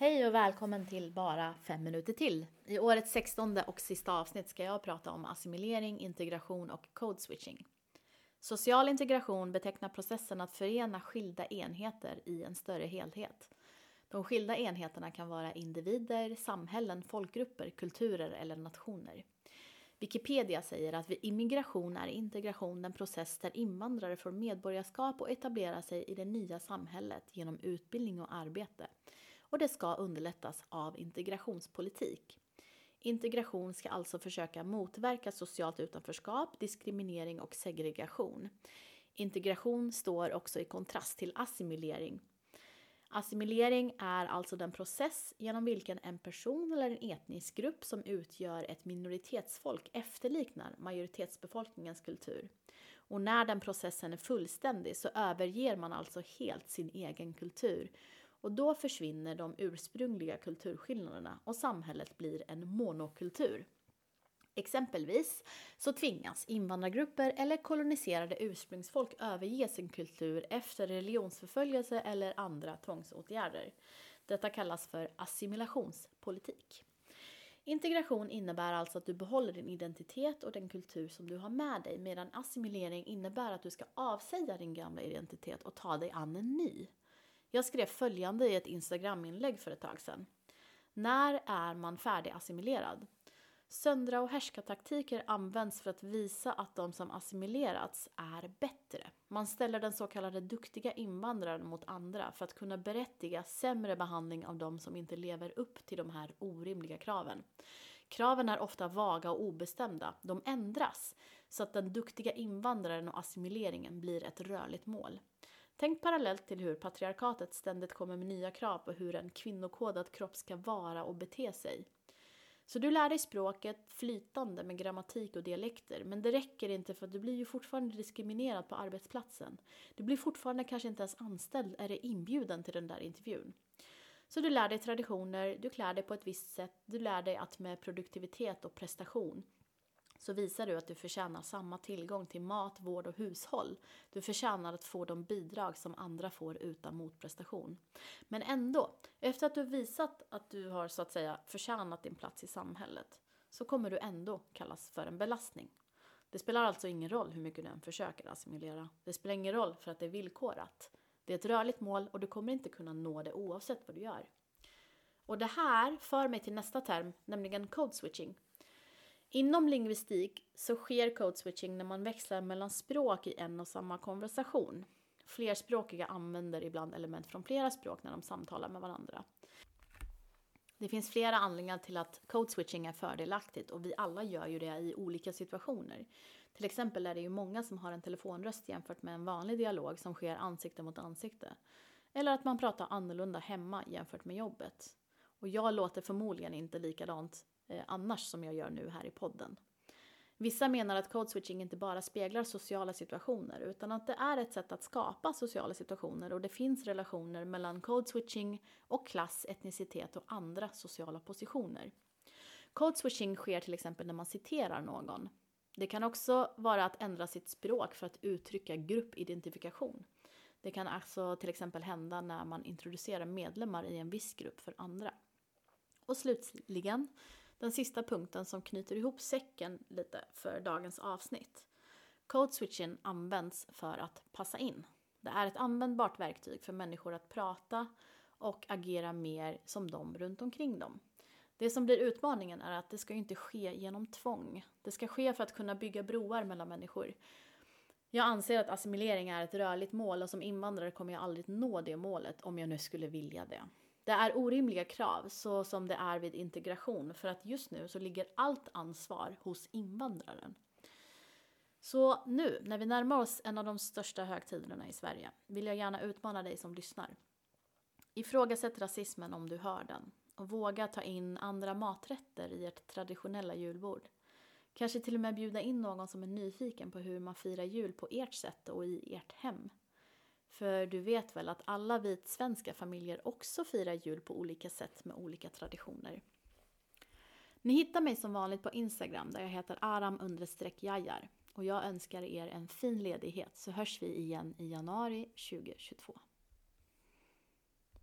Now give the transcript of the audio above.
Hej och välkommen till Bara fem minuter till. I årets sextonde och sista avsnitt ska jag prata om assimilering, integration och code switching. Social integration betecknar processen att förena skilda enheter i en större helhet. De skilda enheterna kan vara individer, samhällen, folkgrupper, kulturer eller nationer. Wikipedia säger att vid immigration är integration den process där invandrare får medborgarskap och etablerar sig i det nya samhället genom utbildning och arbete och det ska underlättas av integrationspolitik. Integration ska alltså försöka motverka socialt utanförskap, diskriminering och segregation. Integration står också i kontrast till assimilering. Assimilering är alltså den process genom vilken en person eller en etnisk grupp som utgör ett minoritetsfolk efterliknar majoritetsbefolkningens kultur. Och när den processen är fullständig så överger man alltså helt sin egen kultur och då försvinner de ursprungliga kulturskillnaderna och samhället blir en monokultur. Exempelvis så tvingas invandrargrupper eller koloniserade ursprungsfolk överge sin kultur efter religionsförföljelse eller andra tvångsåtgärder. Detta kallas för assimilationspolitik. Integration innebär alltså att du behåller din identitet och den kultur som du har med dig medan assimilering innebär att du ska avsäga din gamla identitet och ta dig an en ny. Jag skrev följande i ett Instagram-inlägg för ett tag sedan. När är man färdigassimilerad? Söndra och härskartaktiker används för att visa att de som assimilerats är bättre. Man ställer den så kallade duktiga invandraren mot andra för att kunna berättiga sämre behandling av de som inte lever upp till de här orimliga kraven. Kraven är ofta vaga och obestämda. De ändras så att den duktiga invandraren och assimileringen blir ett rörligt mål. Tänk parallellt till hur patriarkatet ständigt kommer med nya krav på hur en kvinnokodad kropp ska vara och bete sig. Så du lär dig språket flytande med grammatik och dialekter, men det räcker inte för att du blir ju fortfarande diskriminerad på arbetsplatsen. Du blir fortfarande kanske inte ens anställd eller inbjuden till den där intervjun. Så du lär dig traditioner, du klär dig på ett visst sätt, du lär dig att med produktivitet och prestation så visar du att du förtjänar samma tillgång till mat, vård och hushåll. Du förtjänar att få de bidrag som andra får utan motprestation. Men ändå, efter att du visat att du har så att säga förtjänat din plats i samhället så kommer du ändå kallas för en belastning. Det spelar alltså ingen roll hur mycket du än försöker assimilera. Det spelar ingen roll för att det är villkorat. Det är ett rörligt mål och du kommer inte kunna nå det oavsett vad du gör. Och det här för mig till nästa term, nämligen code switching. Inom lingvistik så sker code switching när man växlar mellan språk i en och samma konversation. Flerspråkiga använder ibland element från flera språk när de samtalar med varandra. Det finns flera anledningar till att code switching är fördelaktigt och vi alla gör ju det i olika situationer. Till exempel är det ju många som har en telefonröst jämfört med en vanlig dialog som sker ansikte mot ansikte. Eller att man pratar annorlunda hemma jämfört med jobbet. Och jag låter förmodligen inte likadant Eh, annars som jag gör nu här i podden. Vissa menar att code switching inte bara speglar sociala situationer utan att det är ett sätt att skapa sociala situationer och det finns relationer mellan code switching och klass, etnicitet och andra sociala positioner. Code switching sker till exempel när man citerar någon. Det kan också vara att ändra sitt språk för att uttrycka gruppidentifikation. Det kan alltså till exempel hända när man introducerar medlemmar i en viss grupp för andra. Och slutligen den sista punkten som knyter ihop säcken lite för dagens avsnitt. Code switching används för att passa in. Det är ett användbart verktyg för människor att prata och agera mer som de runt omkring dem. Det som blir utmaningen är att det ska inte ske genom tvång. Det ska ske för att kunna bygga broar mellan människor. Jag anser att assimilering är ett rörligt mål och som invandrare kommer jag aldrig nå det målet om jag nu skulle vilja det. Det är orimliga krav, så som det är vid integration, för att just nu så ligger allt ansvar hos invandraren. Så nu, när vi närmar oss en av de största högtiderna i Sverige, vill jag gärna utmana dig som lyssnar. Ifrågasätt rasismen om du hör den och våga ta in andra maträtter i ert traditionella julbord. Kanske till och med bjuda in någon som är nyfiken på hur man firar jul på ert sätt och i ert hem. För du vet väl att alla vitsvenska familjer också firar jul på olika sätt med olika traditioner. Ni hittar mig som vanligt på Instagram där jag heter aram jajar och jag önskar er en fin ledighet så hörs vi igen i januari 2022.